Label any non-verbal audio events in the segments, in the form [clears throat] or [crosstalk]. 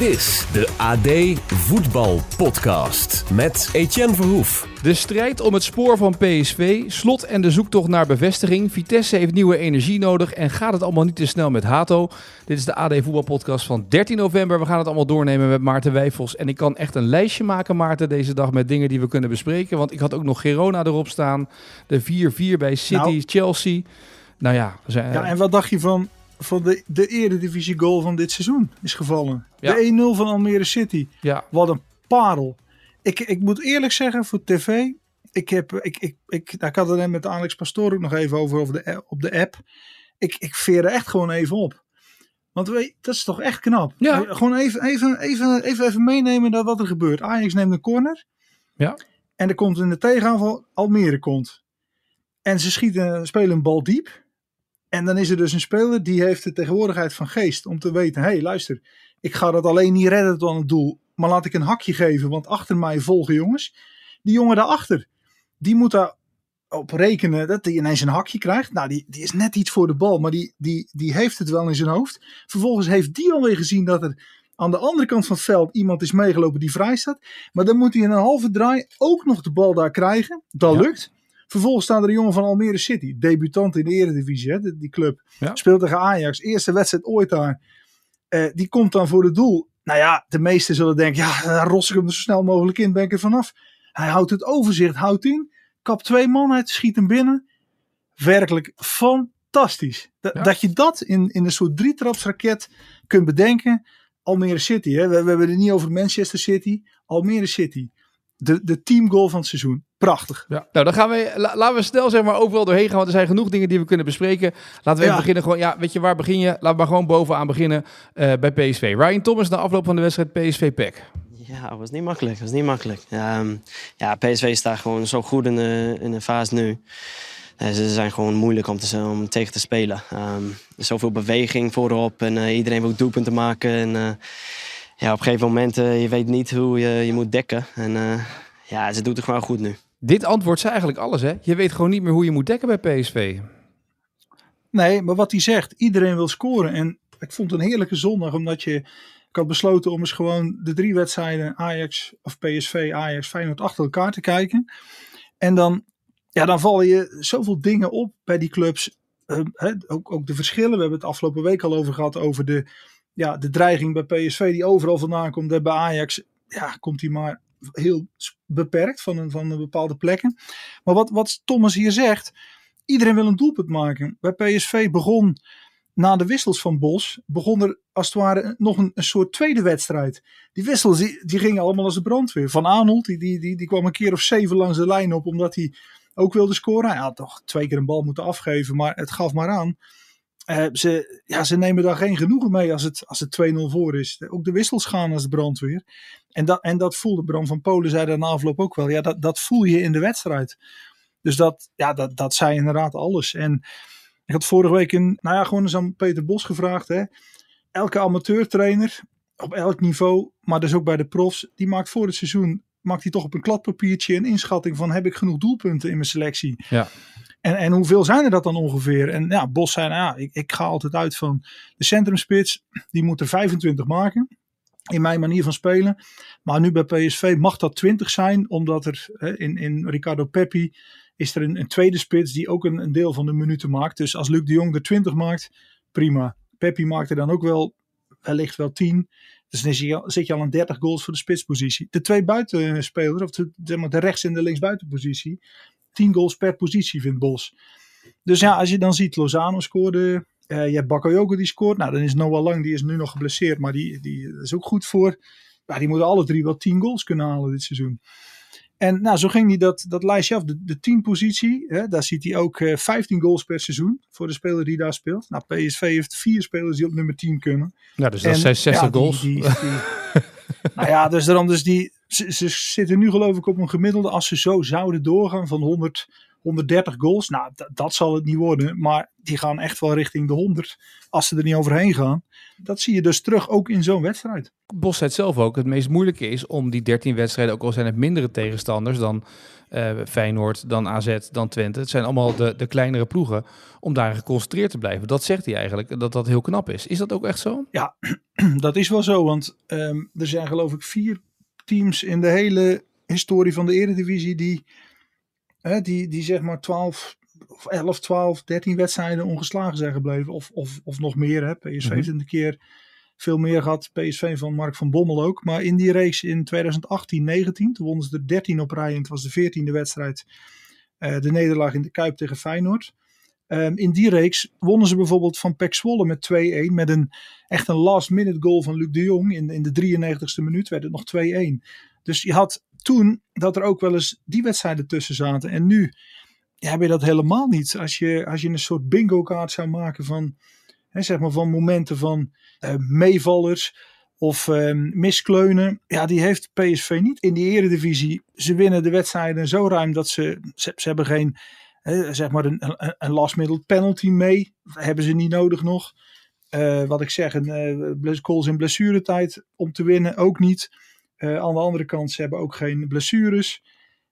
Dit is de AD Voetbal Podcast met Etienne Verhoef. De strijd om het spoor van PSV, slot en de zoektocht naar bevestiging. Vitesse heeft nieuwe energie nodig en gaat het allemaal niet te snel met Hato. Dit is de AD Voetbal Podcast van 13 november. We gaan het allemaal doornemen met Maarten Wijfels. En ik kan echt een lijstje maken, Maarten, deze dag met dingen die we kunnen bespreken. Want ik had ook nog Girona erop staan. De 4-4 bij City, Nou. Chelsea. Nou ja, we zijn, Ja, en wat dacht je van, van de, de eredivisie goal van dit seizoen is gevallen? Ja. De 1-0 van Almere City. ja, Wat een parel. Ik, ik moet eerlijk zeggen, voor tv, ik, heb, ik, ik, ik, nou, ik had het net met Alex Pastoor ook nog even over, over de, op de app. Ik, ik veer er echt gewoon even op. Want weet, dat is toch echt knap. Ja. Gewoon even, even, even, even, even meenemen dat wat er gebeurt. Ajax neemt een corner. Ja. En er komt in de tegenaanval Almere komt. En ze schieten, spelen een bal diep. En dan is er dus een speler die heeft de tegenwoordigheid van geest om te weten: hé, hey, luister, ik ga dat alleen niet redden tot aan het doel, maar laat ik een hakje geven, want achter mij volgen jongens. Die jongen daarachter, die moet daar op rekenen dat hij ineens een hakje krijgt. Nou, die, die is net iets voor de bal, maar die, die, die heeft het wel in zijn hoofd. Vervolgens heeft die alweer gezien dat er aan de andere kant van het veld iemand is meegelopen die vrij staat. Maar dan moet hij in een halve draai ook nog de bal daar krijgen. Dat Ja. lukt. Vervolgens staat er een jongen van Almere City, debutant in de Eredivisie, hè, die, club. Ja. Speelt tegen Ajax, eerste wedstrijd ooit daar. Eh, die komt dan voor het doel. Nou ja, de meesten zullen denken, ja, dan ros ik hem er zo snel mogelijk in, ben ik er vanaf. Hij houdt het overzicht, houdt in, kap twee man uit, schiet hem binnen. Werkelijk fantastisch. Da- Ja. Dat je dat in, in een soort drietrapsraket kunt bedenken. Almere City, hè? We, we hebben het niet over Manchester City. Almere City, de, de teamgoal van het seizoen. Prachtig. Ja, nou dan gaan we, la- laten we snel zeg maar overal doorheen gaan, want er zijn genoeg dingen die we kunnen bespreken. Laten we even Ja. beginnen gewoon, ja, weet je waar begin je? Laten we maar gewoon bovenaan beginnen eh, bij PSV. Ryan Thomas na afloop van de wedstrijd PSV PEC. Ja, het was niet makkelijk. Het was niet makkelijk. Ehm, ja, PSV staat gewoon zo goed in de, in de fase nu. Eh, ze zijn gewoon moeilijk om, te, om tegen te spelen. Ehm, er is zoveel beweging voorop en eh, iedereen wil doelpunten maken. En, eh, ja, op een gegeven moment, je weet niet hoe je je moet dekken. En eh, ja, ze doet het gewoon goed nu. Dit antwoord zei eigenlijk alles, hè? Je weet gewoon niet meer hoe je moet dekken bij PSV. Nee, maar wat hij zegt, iedereen wil scoren. En ik vond het een heerlijke zondag, omdat je. Ik had besloten om eens gewoon de drie wedstrijden Ajax of PSV, Ajax, Feyenoord achter elkaar te kijken. En dan, ja, dan vallen je zoveel dingen op bij die clubs. Eh, hè, ook, ook de verschillen. We hebben het afgelopen week al over gehad. Over de, ja, de dreiging bij PSV die overal vandaan komt. Bij Ajax ja, komt die maar heel beperkt van een, van een bepaalde plekken. Maar wat, wat Thomas hier zegt. Iedereen wil een doelpunt maken. Bij PSV begon na de wissels van Bos, begon er als het ware nog een, een soort tweede wedstrijd. Die wissels die, die gingen allemaal als de brandweer. Van Arnold, die, die, die, die kwam een keer of zeven langs de lijn op, omdat hij ook wilde scoren. Hij had toch twee keer een bal moeten afgeven, maar het gaf maar aan. Eh, ze, ja, ze nemen daar geen genoegen mee als het, als het 2-0 voor is. Ook de wissels gaan als de brandweer. En dat, en dat voelde Bram van Polen, zei daar na afloop ook wel. Ja, dat, dat voel je in de wedstrijd. Dus dat, ja, dat, dat zei inderdaad alles. En ik had vorige week een, nou ja, gewoon eens aan Peter Bos gevraagd. Hè. Elke amateurtrainer op elk niveau, maar dus ook bij de profs, die maakt voor het seizoen, maakt hij toch op een kladpapiertje een inschatting van heb ik genoeg doelpunten in mijn selectie. Ja. En, en hoeveel zijn er dat dan ongeveer? En ja, Bos zei, nou ja, ik, ik ga altijd uit van de centrumspits, die moet er 25 maken. In mijn manier van spelen. Maar nu bij PSV mag dat 20 zijn, omdat er hè, in, in Ricardo Peppi is er een, een tweede spits die ook een, deel van de minuten maakt. Dus als Luc de Jong er 20 maakt, prima. Peppi maakt er dan ook wel wellicht wel 10. Dus dan zit je al aan 30 goals voor de spitspositie. De twee buitenspelers, of de rechts- en de linksbuitenpositie, 10 goals per positie vindt Bos. Dus ja, als je dan ziet, Lozano scoorde. eh je hebt Bakayoko die scoort. Nou, dan is Noah Lang, die is nu nog geblesseerd, maar die, die is ook goed voor. Ja, die moeten alle drie wel 10 goals kunnen halen dit seizoen. En nou, zo ging hij dat, dat lijstje af. De, de 10 positie, hè, daar ziet hij ook eh 15 goals per seizoen voor de speler die daar speelt. Nou, PSV heeft vier spelers die op nummer 10 kunnen. Ja, dus dat En, zijn 60 ja, die- goals. die- die- [laughs] nou ja, dus daarom, dus die, ze, ze zitten nu geloof ik op een gemiddelde, als ze zo zouden doorgaan, van 100, 130 goals. Nou, dat zal het niet worden. Maar die gaan echt wel richting de 100 als ze er niet overheen gaan. Dat zie je dus terug ook in zo'n wedstrijd. Bos zei zelf ook. Het meest moeilijke is om die 13 wedstrijden, ook al zijn het mindere tegenstanders dan uh, Feyenoord, dan AZ, dan Twente. Het zijn allemaal de, de kleinere ploegen. Om daar geconcentreerd te blijven. Dat zegt hij eigenlijk, dat dat heel knap is. Is dat ook echt zo? Ja, [clears throat] dat is wel zo. Want um, er zijn geloof ik vier teams in de hele historie van de Eredivisie die, hè, die, die zeg maar 12, of 11, 12, 13 wedstrijden ongeslagen zijn gebleven. Of, of, of nog meer. Hè. PSV mm -hmm. heeft een keer veel meer gehad. PSV van Mark van Bommel ook. Maar in die race in 2018, 19, toen wonnen ze de 13 op rij. En het was de 14e wedstrijd. Uh, de nederlaag in de Kuip tegen Feyenoord. Um, in die reeks wonnen ze bijvoorbeeld van Pek Zwolle met 2-1. Met een echt een last minute goal van Luc de Jong. In, in de 93ste minuut werd het nog 2-1. Dus je had toen dat er ook wel eens die wedstrijden tussen zaten. En nu heb je dat helemaal niet. Als je, als je een soort bingo kaart zou maken van, hè, zeg maar van momenten van uh, meevallers of uh, miskleunen. Ja, die heeft PSV niet in die eredivisie. Ze winnen de wedstrijden zo ruim dat ze, ze, ze hebben geen, hè, zeg maar een, een, een last middle penalty mee. Hebben ze niet nodig nog. Uh, wat ik zeg, een uh, goals in blessuretijd om te winnen ook niet. Uh, aan de andere kant, ze hebben ook geen blessures.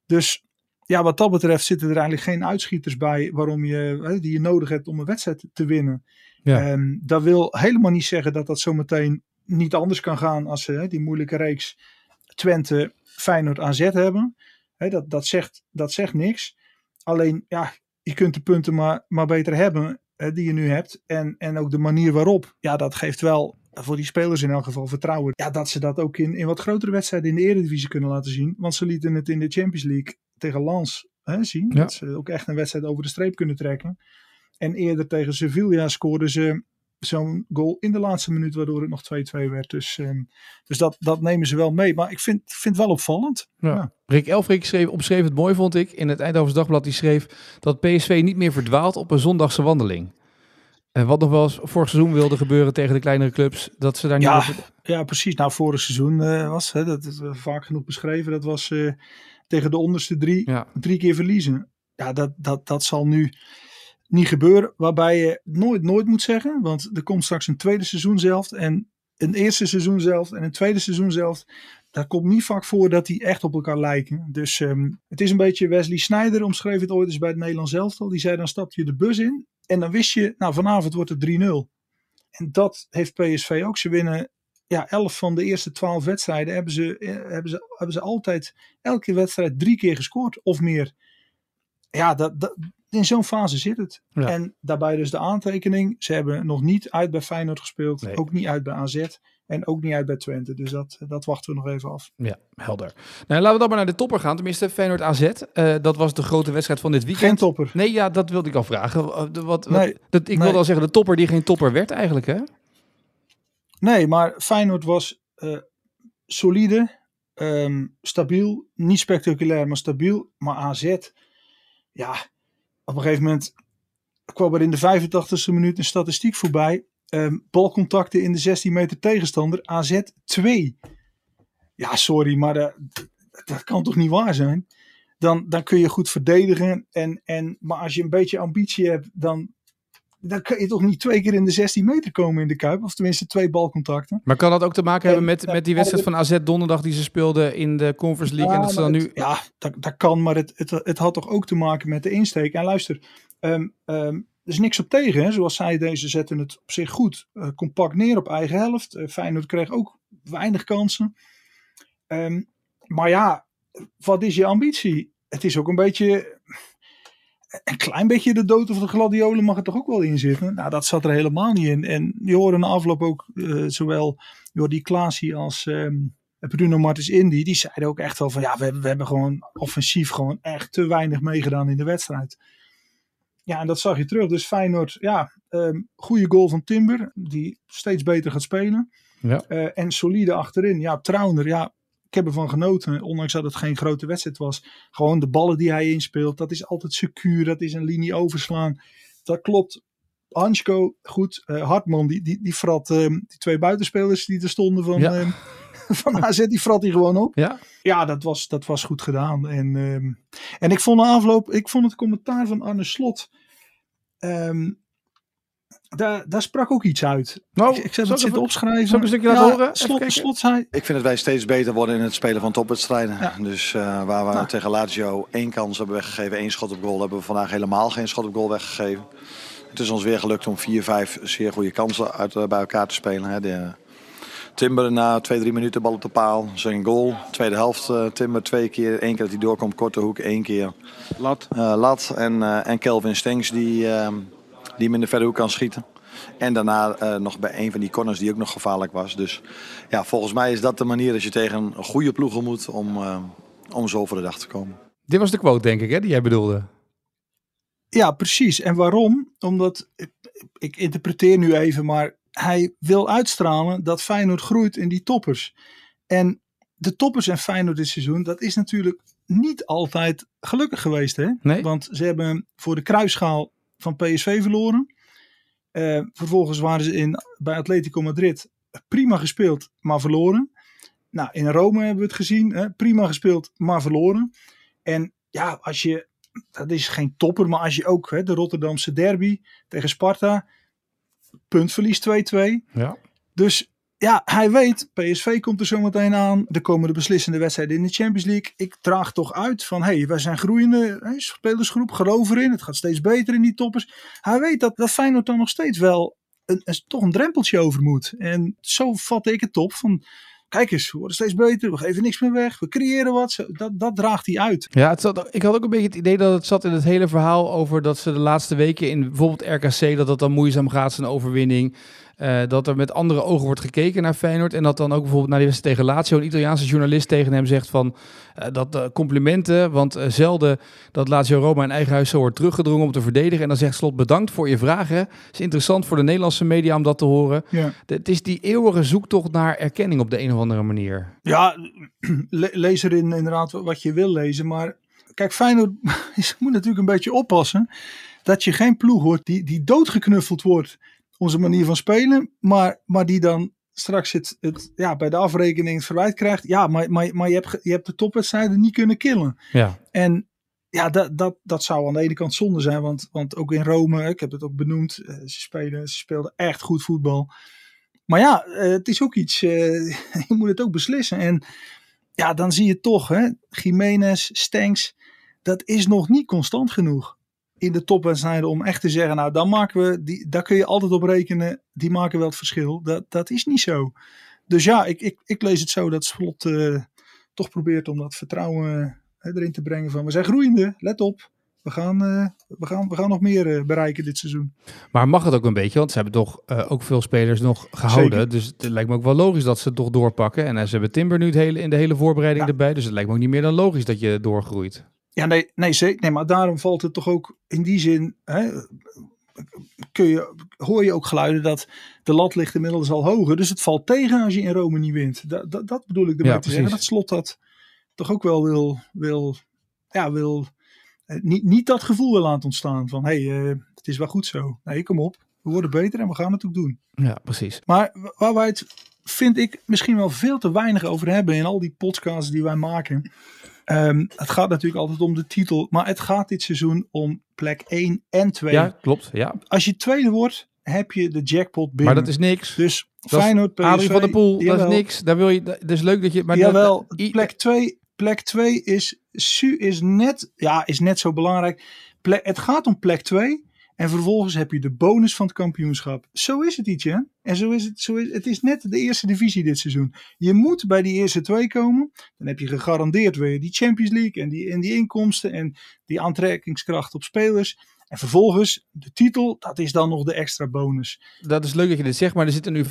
Dus ja, wat dat betreft zitten er eigenlijk geen uitschieters bij waarom je, die je nodig hebt om een wedstrijd te winnen. Ja. Um, dat wil helemaal niet zeggen dat dat zometeen niet anders kan gaan als ze die moeilijke reeks Twente, Feyenoord, AZ hebben. He, dat, dat, zegt, dat zegt niks. Alleen, ja, je kunt de punten maar, maar beter hebben die je nu hebt. En, en ook de manier waarop, ja, dat geeft wel voor die spelers in elk geval vertrouwen. Ja, dat ze dat ook in, in wat grotere wedstrijden in de Eredivisie kunnen laten zien. Want ze lieten het in de Champions League tegen Lens hè, zien. Ja. Dat ze ook echt een wedstrijd over de streep kunnen trekken. En eerder tegen Sevilla scoorden ze zo'n goal in de laatste minuut, waardoor het nog 2-2 werd. Dus, um, dus dat, dat nemen ze wel mee. Maar ik vind, vind het wel opvallend. Ja. Ja. Rick Elfrink schreef, opschreef het mooi, vond ik, in het Eindhovens Dagblad. Die schreef dat PSV niet meer verdwaalt op een zondagse wandeling. En wat nog wel eens vorig seizoen wilde gebeuren tegen de kleinere clubs, dat ze daar niet ja, over... Ja, precies. Nou, vorig seizoen uh, was, hè, dat is vaak genoeg beschreven, dat was uh, tegen de onderste drie, ja. drie keer verliezen. Ja, dat, dat, dat zal nu niet gebeuren. Waarbij je nooit, nooit moet zeggen, want er komt straks een tweede seizoen zelf en een eerste seizoen zelf en een tweede seizoen zelf. Dat komt niet vaak voor dat die echt op elkaar lijken. Dus um, het is een beetje Wesley Sneijder omschreef het ooit eens bij het Nederlands elftal. Die zei dan stap je de bus in en dan wist je, nou vanavond wordt het 3-0. En dat heeft PSV ook. Ze winnen ja, 11 van de eerste 12 wedstrijden. Hebben ze, hebben, ze, hebben ze altijd elke wedstrijd drie keer gescoord of meer. Ja, dat, dat, in zo'n fase zit het. Ja. En daarbij dus de aantekening. Ze hebben nog niet uit bij Feyenoord gespeeld. Nee. Ook niet uit bij AZ. En ook niet uit bij Twente. Dus dat, dat wachten we nog even af. Ja, helder. Nou, laten we dan maar naar de topper gaan. Tenminste, Feyenoord AZ. Uh, dat was de grote wedstrijd van dit weekend. Geen topper. Nee, ja, dat wilde ik al vragen. Wat, wat, nee, dat, ik nee. wilde al zeggen, de topper die geen topper werd eigenlijk, hè? Nee, maar Feyenoord was uh, solide, um, stabiel. Niet spectaculair, maar stabiel. Maar AZ, ja, op een gegeven moment kwam er in de 85e minuut een statistiek voorbij. Um, balcontacten in de 16 meter tegenstander. AZ 2. Ja, sorry, maar dat, dat kan toch niet waar zijn? Dan, dan kun je goed verdedigen. En, en, maar als je een beetje ambitie hebt, dan, dan kun je toch niet twee keer in de 16 meter komen in de Kuip. Of tenminste twee balcontacten. Maar kan dat ook te maken hebben met, met die wedstrijd van AZ donderdag die ze speelden in de Conference League? Ja, en dat ze dan het, nu... ja dat, dat kan, maar het, het, het had toch ook te maken met de insteek. En luister, um, um, er is niks op tegen. Hè? Zoals zij deze zetten het op zich goed. Uh, compact neer op eigen helft. Uh, Feyenoord kreeg ook weinig kansen. Um, maar ja, wat is je ambitie? Het is ook een beetje... Een klein beetje de dood of de gladiolen mag er toch ook wel in zitten? Nou, dat zat er helemaal niet in. En je hoorde na afloop ook uh, zowel Jordi Klaasie als um, Bruno Martens Indy. Die zeiden ook echt wel van ja, we hebben, we hebben gewoon offensief gewoon echt te weinig meegedaan in de wedstrijd. Ja, en dat zag je terug. Dus Feyenoord, ja, um, goede goal van Timber, die steeds beter gaat spelen. Ja. Uh, en solide achterin. Ja, Trauner, ja, ik heb ervan genoten. Ondanks dat het geen grote wedstrijd was. Gewoon de ballen die hij inspeelt, dat is altijd secuur. Dat is een linie overslaan. Dat klopt Hansko, goed. Uh, Hartman, die, die, die frat uh, die twee buitenspelers die er stonden van, ja. uh, [laughs] van AZ, die frat hij gewoon op. Ja, ja dat, was, dat was goed gedaan. En, um, en ik vond de afloop, ik vond het commentaar van Arne Slot, um, daar, daar sprak ook iets uit. Nou, ik, ik heb het zitten opschrijven. Zal ik een stukje laten ja, horen? Slot, slot zei... Ik vind dat wij steeds beter worden in het spelen van topwedstrijden. Ja. Dus uh, waar we nou. tegen Lazio één kans hebben weggegeven, één schot op goal, hebben we vandaag helemaal geen schot op goal weggegeven. Het is ons weer gelukt om vier, vijf zeer goede kansen uit, uh, bij elkaar te spelen. Hè. De, Timber na twee, drie minuten bal op de paal. Zijn goal. Tweede helft uh, Timber twee keer. Eén keer dat hij doorkomt, korte hoek. één keer lat. Uh, lat. En, uh, en Kelvin Stengs die, uh, die hem in de verre hoek kan schieten. En daarna nog bij een van die corners die ook nog gevaarlijk was. Dus ja, volgens mij is dat de manier als je tegen een goede ploegen moet om, om zo voor de dag te komen. Dit was de quote denk ik hè, die jij bedoelde. Ja, precies. En waarom? Omdat, ik, ik interpreteer nu even, maar hij wil uitstralen dat Feyenoord groeit in die toppers. En de toppers en Feyenoord dit seizoen, dat is natuurlijk niet altijd gelukkig geweest. Hè? Nee. Want ze hebben voor de kruisschaal van PSV verloren. Uh, vervolgens waren ze in, bij Atletico Madrid prima gespeeld, maar verloren. Nou, in Rome hebben we het gezien. Hè? Prima gespeeld, maar verloren. En ja, als je, dat is geen topper, maar als je ook hè, de Rotterdamse derby tegen Sparta puntverlies 2-2. Ja. Dus ja, hij weet, PSV komt er zo meteen aan. Er komen de beslissende wedstrijden in de Champions League. Ik draag toch uit van, hé, hey, wij zijn groeiende spelersgroep, geloof erin. Het gaat steeds beter in die toppers. Hij weet dat, dat Feyenoord dan nog steeds wel een, toch een drempeltje over moet. En zo vatte ik het op van... Kijk eens, we worden steeds beter, we geven niks meer weg, we creëren wat. Dat, dat draagt hij uit. Ja, het zat, ik had ook een beetje het idee dat het zat in het hele verhaal over dat ze de laatste weken in bijvoorbeeld RKC, dat dat dan moeizaam gaat, zijn overwinning. Uh, dat er met andere ogen wordt gekeken naar Feyenoord. En dat dan ook bijvoorbeeld naar die wedstrijd tegen Lazio een Italiaanse journalist tegen hem zegt van uh, dat uh, complimenten. Want zelden dat Lazio Roma in eigen huis zo wordt teruggedrongen om te verdedigen. En dan zegt Slot bedankt voor je vragen. Het is interessant voor de Nederlandse media om dat te horen. Ja. Het is die eeuwige zoektocht naar erkenning op de een of andere manier. Ja, [clears throat] le lees erin inderdaad wat je wil lezen. Maar kijk, Feyenoord [laughs] moet natuurlijk een beetje oppassen. Dat je geen ploeg wordt die, die doodgeknuffeld wordt onze manier van spelen, maar, maar die dan straks het, het, ja, bij de afrekening het verwijt krijgt. Ja, maar, maar, maar je, hebt, je hebt de topwedstrijden niet kunnen killen. Ja. En ja, dat, dat, dat zou aan de ene kant zonde zijn, want, want ook in Rome, ik heb het ook benoemd, ze, spelen, ze speelden echt goed voetbal. Maar ja, het is ook iets, uh, [laughs] je moet het ook beslissen. En ja, dan zie je toch, hè, Jiménez, Stenks, dat is nog niet constant genoeg in de topwedstrijden om echt te zeggen, nou dan maken we, die, daar kun je altijd op rekenen, die maken wel het verschil. Dat, dat is niet zo. Dus ja, ik, ik, ik lees het zo dat Slot uh, toch probeert om dat vertrouwen uh, erin te brengen van we zijn groeiende, let op. We gaan, uh, we gaan, we gaan nog meer bereiken dit seizoen. Maar mag het ook een beetje? Want ze hebben toch ook veel spelers nog gehouden. Zeker. Dus het lijkt me ook wel logisch dat ze het toch doorpakken. En ze hebben Timber nu het hele, in de hele voorbereiding Ja. erbij. Dus het lijkt me ook niet meer dan logisch dat je doorgroeit. Ja, nee, nee, zeker. nee, maar daarom valt het toch ook in die zin. Hè, kun je, hoor je ook geluiden dat de lat ligt inmiddels al hoger. Dus het valt tegen als je in Rome niet wint. Dat, dat, dat bedoel ik Ja, te zeggen. Dat slot dat toch ook wel wil, wil, ja, wil eh, niet, niet dat gevoel wil laten ontstaan van hé, hey, eh, het is wel goed zo. Nee, kom op. We worden beter en we gaan het ook doen. Ja, precies. Maar wa- waar wij het, vind ik, misschien wel veel te weinig over hebben in al die podcasts die wij maken. Ehm, het gaat natuurlijk altijd om de titel, maar het gaat dit seizoen om plek 1 en 2. Ja, klopt. Ja. Als je tweede wordt, heb je de jackpot binnen. Maar dat is niks. dus is Feyenoord, PSV, Adrie van der Poel, dat is niks. Daar wil je, dat is leuk dat je... Maar dat- jawel, dat- plek 2 plek 2 is, su- is, net, ja, is net zo belangrijk. Plek, het gaat om plek 2 en vervolgens heb je de bonus van het kampioenschap. Zo is het ietsje. En zo is het, zo is, het is net de eerste divisie dit seizoen. Je moet bij die eerste twee komen. Dan heb je gegarandeerd weer die Champions League en die, en die inkomsten en die aantrekkingskracht op spelers. En vervolgens de titel, dat is dan nog de extra bonus. Dat is leuk dat je dit zegt, maar er zitten nu 25.000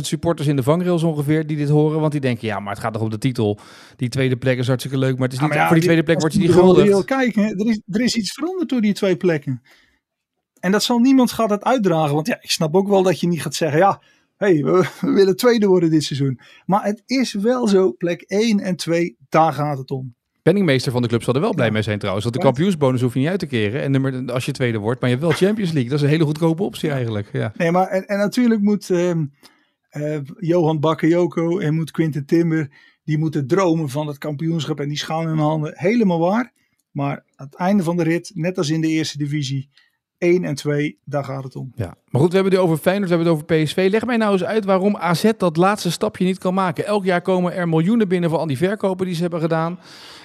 supporters in de vangrails ongeveer die dit horen. Want die denken, ja, maar het gaat toch om de titel. Die tweede plek is hartstikke leuk, maar het is niet, Ja, maar ja, voor die tweede plek als word je niet gehuldigd. kijken, er is, er is iets veranderd door die twee plekken. En dat zal niemand gaat het uitdragen. Want ja, ik snap ook wel dat je niet gaat zeggen, ja, hey, we, we willen tweede worden dit seizoen. Maar het is wel zo, plek 1 en 2, daar gaat het om. Penningmeester van de club zal er wel blij mee zijn trouwens. Want de kampioensbonus hoef je niet uit te keren. En nummer, als je tweede wordt. Maar je hebt wel Champions League. Dat is een hele goedkope optie eigenlijk. Ja. Nee, maar en, en natuurlijk moet eh, Johan Bakayoko en moet Quinten Timber... die moeten dromen van het kampioenschap en die schaal in handen. Helemaal waar. Maar aan het einde van de rit, net als in de eerste divisie... 1 en 2, daar gaat het om. Ja. Maar goed, we hebben het over Feyenoord, we hebben het over PSV. Leg mij nou eens uit waarom AZ dat laatste stapje niet kan maken. Elk jaar komen er miljoenen binnen van al die verkopen die ze hebben gedaan.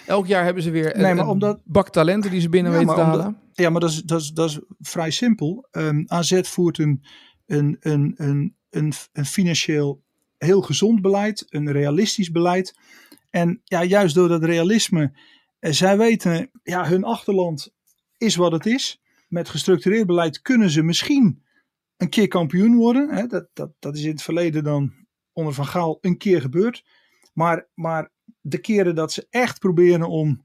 Elk jaar hebben ze weer Nee, een, maar een omdat- bak talenten die ze binnen Ja, weten te maar halen. omdat- Ja, maar dat is, dat is, dat is vrij simpel. Ehm, AZ voert een, een, een, een, een, een financieel heel gezond beleid, een realistisch beleid. En ja, juist door dat realisme, eh, zij weten, ja, hun achterland is wat het is. Met gestructureerd beleid kunnen ze misschien een keer kampioen worden. Hè? Dat, dat, dat is in het verleden dan onder Van Gaal een keer gebeurd. Maar, maar de keren dat ze echt proberen om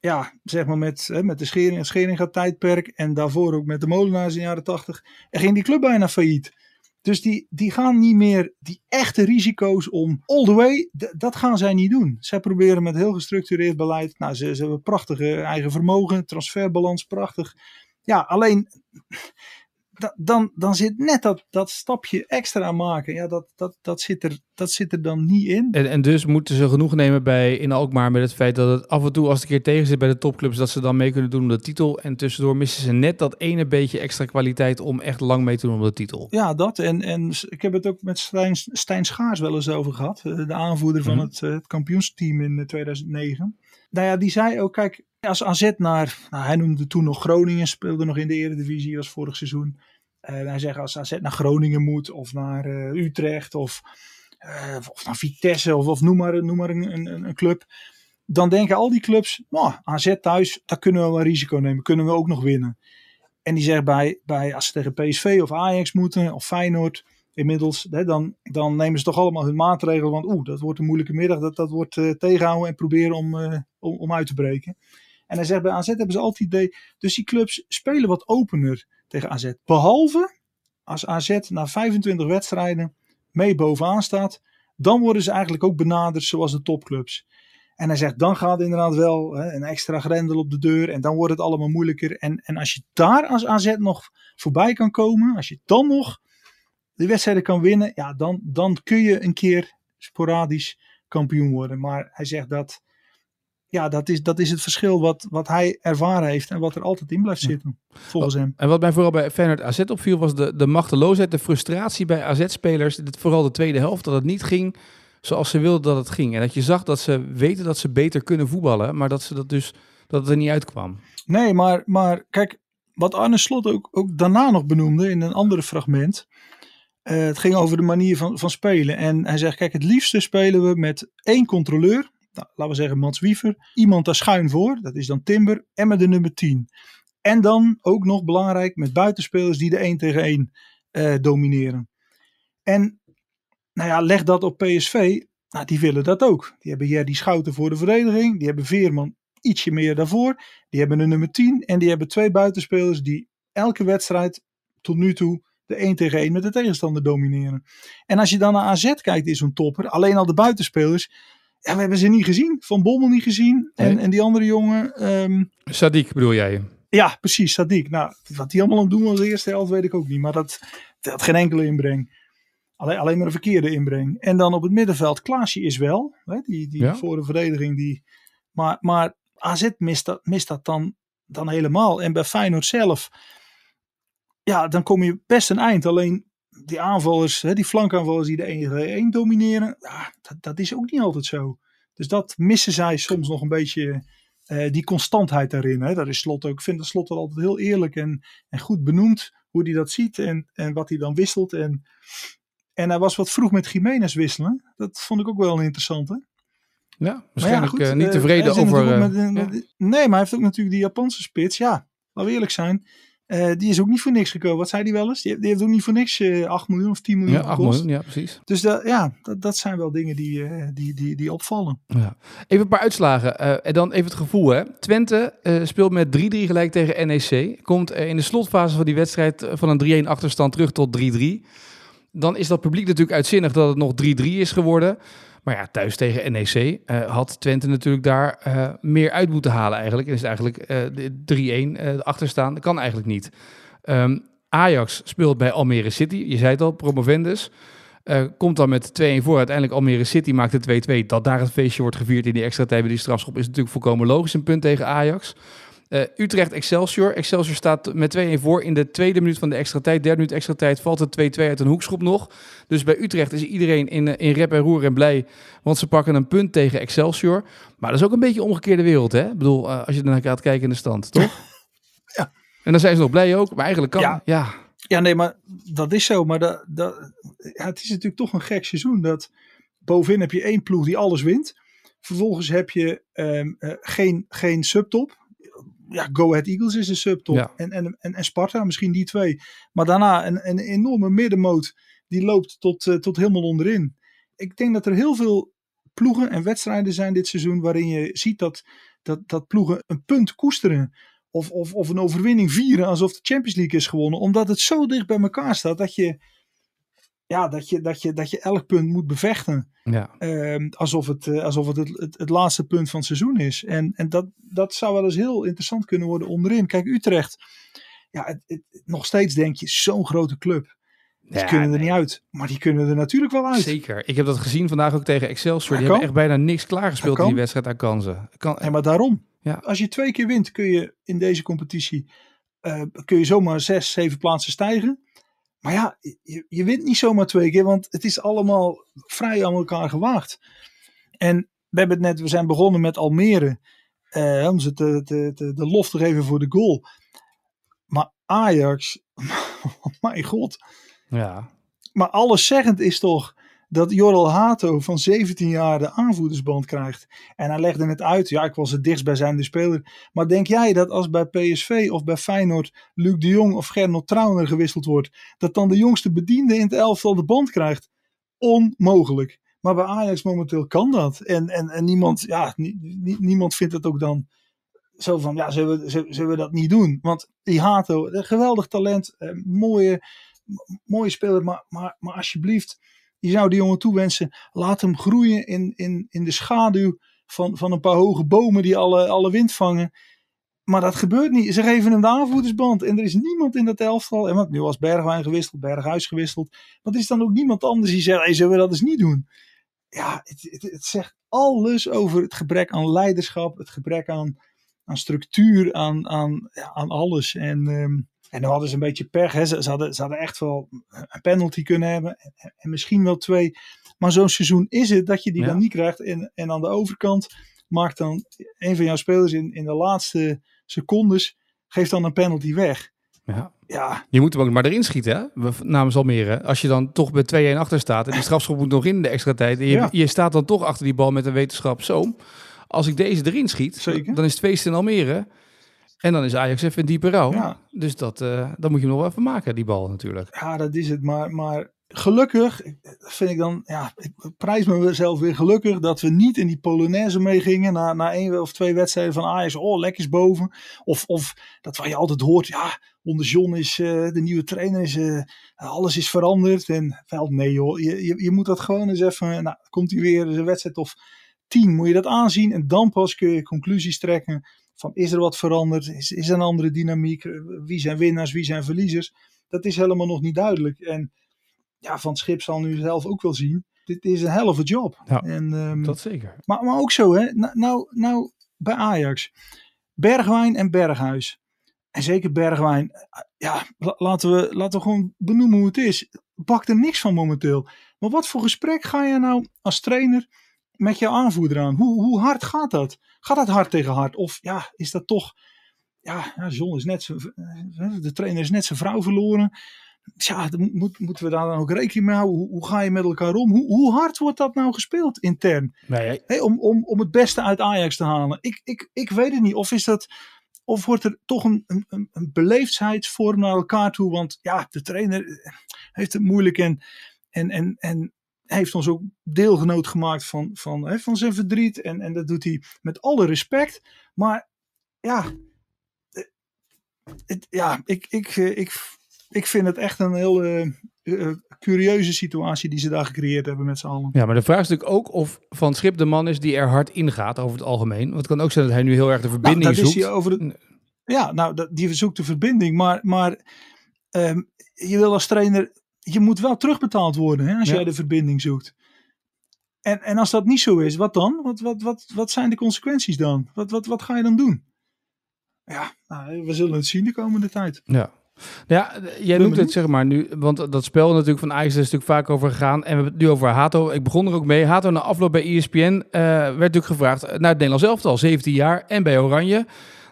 ja, zeg maar met, hè, met de Schering, het Scheringa tijdperk en daarvoor ook met de Molenaars in de jaren tachtig. En ging die club bijna failliet. Dus die, die gaan niet meer die echte risico's om all the way, dat gaan zij niet doen. Zij proberen met heel gestructureerd beleid. Nou, ze, ze hebben prachtige eigen vermogen, transferbalans, prachtig. Ja, alleen da- dan, dan zit net dat, dat stapje extra maken. Ja, dat, dat, dat, zit er, dat zit er dan niet in. En, en dus moeten ze genoeg nemen bij in Alkmaar met het feit dat het af en toe als het een keer tegen zit bij de topclubs, dat ze dan mee kunnen doen om de titel. En tussendoor missen ze net dat ene beetje extra kwaliteit om echt lang mee te doen om de titel. Ja, dat. En, en ik heb het ook met Stijn, Stijn Schaars wel eens over gehad. eh, De aanvoerder van Mhm. het, eh, het kampioensteam in eh, 2009. Nou ja, die zei ook, kijk, als AZ naar, nou, hij noemde toen nog Groningen, speelde nog in de Eredivisie, was vorig seizoen. En hij zegt, als AZ naar Groningen moet, of naar eh, Utrecht, of, eh, of naar Vitesse, of, of noem maar, noem maar een, een, een club. Dan denken al die clubs, nou, AZ thuis, daar kunnen we wel risico nemen, kunnen we ook nog winnen. En die zegt bij, bij als ze tegen PSV of Ajax moeten, of Feyenoord, inmiddels, hè, dan, dan nemen ze toch allemaal hun maatregelen. Want oeh, dat wordt een moeilijke middag, dat, dat wordt eh, tegenhouden en proberen om, eh, om, om uit te breken. En hij zegt bij AZ hebben ze altijd het idee, dus die clubs spelen wat opener tegen AZ. Behalve als AZ na 25 wedstrijden mee bovenaan staat, dan worden ze eigenlijk ook benaderd zoals de topclubs. En hij zegt, dan gaat inderdaad wel hè, een extra grendel op de deur en dan wordt het allemaal moeilijker. En, en als je daar als AZ nog voorbij kan komen, als je dan nog de wedstrijden kan winnen, ja, dan, dan kun je een keer sporadisch kampioen worden. Maar hij zegt dat, ja, dat is, dat is het verschil wat, wat hij ervaren heeft en wat er altijd in blijft zitten, volgens hem. En wat mij vooral bij Feyenoord AZ opviel was de, de machteloosheid, de frustratie bij AZ-spelers. Vooral de tweede helft, dat het niet ging zoals ze wilden dat het ging. En dat je zag dat ze weten dat ze beter kunnen voetballen, maar dat, ze dat, dus, dat het er niet uitkwam. Nee, maar, maar kijk, wat Arne Slot ook, ook daarna nog benoemde in een ander fragment. eh, het ging over de manier van, van spelen. En hij zegt, kijk, het liefste spelen we met één controleur. Nou, laten we zeggen Mats Wiever. Iemand daar schuin voor, dat is dan Timber. En met de nummer 10. En dan ook nog belangrijk met buitenspelers die de 1 tegen 1 eh, domineren. En nou ja, leg dat op PSV. Nou, die willen dat ook. Die hebben Jerdy Schouten voor de verdediging. Die hebben Veerman ietsje meer daarvoor. Die hebben een nummer 10 en die hebben twee buitenspelers die elke wedstrijd tot nu toe de 1 tegen 1 met de tegenstander domineren. En als je dan naar AZ kijkt in zo'n topper, alleen al de buitenspelers, ja, we hebben ze niet gezien. Van Bommel niet gezien en, Nee. en die andere jongen, ehm, Sadiq bedoel jij? ja precies, Sadiq. Nou, wat die allemaal aan het doen was de eerste helft weet ik ook niet, maar dat, dat had geen enkele inbreng. Alleen, alleen maar een verkeerde inbreng. En dan op het middenveld, Klaasje is wel, hè, die, die Ja. voor de verdediging, die, maar, maar AZ mist dat, mist dat dan, dan helemaal. En bij Feyenoord zelf, ja, dan kom je best een eind. Alleen die aanvallers, hè, die flankaanvallers die de 1 tegen 1 domineren, ja, dat, dat is ook niet altijd zo. Dus dat missen zij soms nog een beetje, eh, die constantheid daarin. Hè. Dat is Slot ook. Ik vind dat Slot wel altijd heel eerlijk en, en goed benoemd hoe hij dat ziet en, en wat hij dan wisselt. En, en hij was wat vroeg met Jiménez wisselen. Dat vond ik ook wel interessant. Hè? Ja, waarschijnlijk goed, eh, niet eh, tevreden over... ja. met- Nee, maar hij heeft ook natuurlijk die Japanse spits. Ja, laten we eerlijk zijn. Eh, die is ook niet voor niks gekomen. Wat zei die wel eens? Die, die heeft ook niet voor niks eh 8 miljoen of 10 miljoen Ja, 8 gekost. miljoen, ja, precies. Dus dat, ja, dat, dat zijn wel dingen die, eh, die, die, die opvallen. Ja. Even een paar uitslagen. en dan even het gevoel. Hè. Twente speelt met 3-3 gelijk tegen NEC. Komt in de slotfase van die wedstrijd van een 3-1 achterstand terug tot 3-3. Dan is dat publiek natuurlijk uitzinnig dat het nog 3-3 is geworden. Maar ja, thuis tegen NEC had Twente natuurlijk daar meer uit moeten halen eigenlijk. En is het eigenlijk 3-1 achterstaan. Dat kan eigenlijk niet. Um, Ajax speelt bij Almere City. Je zei het al, promovendus. Komt dan met 2-1 voor. Uiteindelijk Almere City maakt de 2-2. Dat daar het feestje wordt gevierd in die extra tijd bij die strafschop is natuurlijk volkomen logisch. Een punt tegen Ajax. Uh, Utrecht Excelsior. Excelsior staat met 2-1 voor in de tweede minuut van de extra tijd. Derde minuut extra tijd valt het 2-2 uit een hoekschop nog. Dus bij Utrecht is iedereen in, eh, in rep en roer en blij. Want ze pakken een punt tegen Excelsior. Maar dat is ook een beetje omgekeerde wereld. Hè? Ik bedoel, als je ernaar gaat kijken in de stand, toch? [laughs] Ja. En dan zijn ze nog blij ook. Maar eigenlijk kan... Ja. ja. Ja, nee, maar dat is zo. Maar dat, dat, ja, het is natuurlijk toch een gek seizoen. Dat bovenin heb je één ploeg die alles wint. Vervolgens heb je um, uh, geen, geen subtop. Ja, Go Ahead Eagles is een subtop. Ja. En, en, en, en Sparta, misschien die twee. Maar daarna een, een enorme middenmoot. Die loopt tot, uh, tot helemaal onderin. Ik denk dat er heel veel ploegen en wedstrijden zijn dit seizoen. Waarin je ziet dat, dat, dat ploegen een punt koesteren of, of, of een overwinning vieren alsof de Champions League is gewonnen. Omdat het zo dicht bij elkaar staat dat je, ja, dat je, dat je, dat je elk punt moet bevechten. Ja. Uh, alsof het, uh, alsof het, het, het, laatste punt van het seizoen is. En, en dat, dat zou wel eens heel interessant kunnen worden onderin. Kijk, Utrecht. Ja, het, het, nog steeds denk je, zo'n grote club. Die Ja, kunnen er nee. niet uit. Maar die kunnen er natuurlijk wel uit. Zeker. Ik heb dat gezien vandaag ook tegen Excelsior. Die hebben echt bijna niks klaargespeeld in die wedstrijd aan kansen. Kan, Ja, maar daarom. Ja. Als je twee keer wint, kun je in deze competitie eh, kun je zomaar zes, zeven plaatsen stijgen. Maar ja, je, je wint niet zomaar twee keer, want het is allemaal vrij aan elkaar gewaagd. En we hebben het net, we zijn begonnen met Almere. eh, om ze te, te, te- de lof te geven voor de goal. Maar Ajax, [laughs] mijn god. ja. Maar alleszeggend is toch dat Jorrel Hato van 17 jaar de aanvoerdersband krijgt. En hij legde het uit. Ja, ik was het dichtstbijzijnde speler. Maar denk jij dat als bij PSV of bij Feyenoord Luc de Jong of Gernot Trauner gewisseld wordt, dat dan de jongste bediende in het elftal de band krijgt? Onmogelijk. Maar bij Ajax momenteel kan dat. En, en, en niemand, ja, nie- nie- niemand vindt het ook dan zo van, ja, zullen we, zullen we dat niet doen? Want die Hato, geweldig talent, eh, mooie, mooie speler, maar, maar, maar alsjeblieft, je zou die jongen toewensen, laat hem groeien in, in, in de schaduw van, van een paar hoge bomen die alle, alle wind vangen. Maar dat gebeurt niet. Ze geven hem de aanvoerdersband. En er is niemand in dat elftal. En want nu was Bergwijn gewisseld, Berghuis gewisseld. Er is dan ook niemand anders die zegt: hey, zullen we dat eens niet doen? Ja, het, het, het zegt alles over het gebrek aan leiderschap. Het gebrek aan, aan structuur, aan, aan, ja, aan alles. En, ehm, en dan hadden ze een beetje pech. Hè. Ze, ze, hadden, ze hadden echt wel een penalty kunnen hebben. En, en misschien wel twee. Maar zo'n seizoen is het dat je die Ja. dan niet krijgt. En, en aan de overkant maakt dan een van jouw spelers in, in de laatste secondes. Geeft dan een penalty weg. ja. Ja, Je moet hem ook maar erin schieten, hè? We- namens Almere. Als je dan toch bij 2-1 achter staat en die [laughs] strafschop moet nog in de extra tijd. En je, Ja. je staat dan toch achter die bal met een wetenschap. Zo, als ik deze erin schiet, Zeker. dan is het feest in Almere. En dan is Ajax even in diepe rouw. Ja. Dus dat, eh, dan moet je nog wel even maken, die bal natuurlijk. ja, dat is het. Maar, maar gelukkig vind ik dan, ja, ik prijs mezelf weer gelukkig dat we niet in die Polonaise meegingen na, na één of twee wedstrijden van Ajax. Oh, lekker boven. Of, of dat waar je altijd hoort, ja, onder John is eh, de nieuwe trainer, is, eh, alles is veranderd. En wel, nee joh, je, je, je moet dat gewoon eens even, nou, komt hij weer, een wedstrijd of tien, moet je dat aanzien. En dan pas kun je conclusies trekken van is er wat veranderd, is, is er een andere dynamiek, wie zijn winnaars, wie zijn verliezers. Dat is helemaal nog niet duidelijk. En ja, Van het Schip zal nu zelf ook wel zien. Dit is een a job. Ja, en, ehm, Dat zeker. maar, maar ook zo, hè? Nou, nou, nou, bij Ajax. Bergwijn en Berghuis. En zeker Bergwijn. Ja, la- laten we, laten we gewoon benoemen hoe het is. Bakt er niks van momenteel. Maar wat voor gesprek ga je nou als trainer met jouw aanvoerder aan? Hoe, hoe hard gaat dat? Gaat dat hard tegen hard? Of ja, is dat toch. Ja, John is net zijn, eh, de trainer is net zijn vrouw verloren. Ja, dan moet, moeten we daar dan ook rekening mee houden? Hoe, hoe ga je met elkaar om? Hoe, hoe hard wordt dat nou gespeeld intern? Nee, Hè, om, om, om het beste uit Ajax te halen. Ik, ik, ik weet het niet. Of is dat. Of wordt er toch een, een, een- een beleefdheidsvorm naar elkaar toe? Want ja, de trainer eh, heeft het moeilijk en, en, en, en heeft ons ook deelgenoot gemaakt van, van, hè, van zijn verdriet. En, en dat doet hij met alle respect. Maar ja, eh, het, ja ik, ik, eh, ik, ik vind het echt een heel, eh, uh, curieuze situatie die ze daar gecreëerd hebben met z'n allen. Ja, maar de vraag is natuurlijk ook of Van Schip de man is die er hard ingaat over het algemeen. Want het kan ook zijn dat hij nu heel erg de Nou, verbinding dat is zoekt. hij over ja, nou, dat, die zoekt de verbinding. Maar, maar ehm, je wil als trainer, je moet wel terugbetaald worden hè, als Ja. jij de verbinding zoekt. En, en als dat niet zo is, wat dan? Wat, wat, wat, wat zijn de consequenties dan? Wat, wat, wat ga je dan doen? Ja, nou, we zullen het zien de komende tijd. Ja. Ja, jij noemt het zeg maar nu, want dat spel natuurlijk van Ajax is natuurlijk vaak over gegaan. En we hebben het nu over Hato. Ik begon er ook mee. Hato na afloop bij ESPN eh, werd natuurlijk gevraagd naar het Nederlands elftal, 17 jaar en bij Oranje.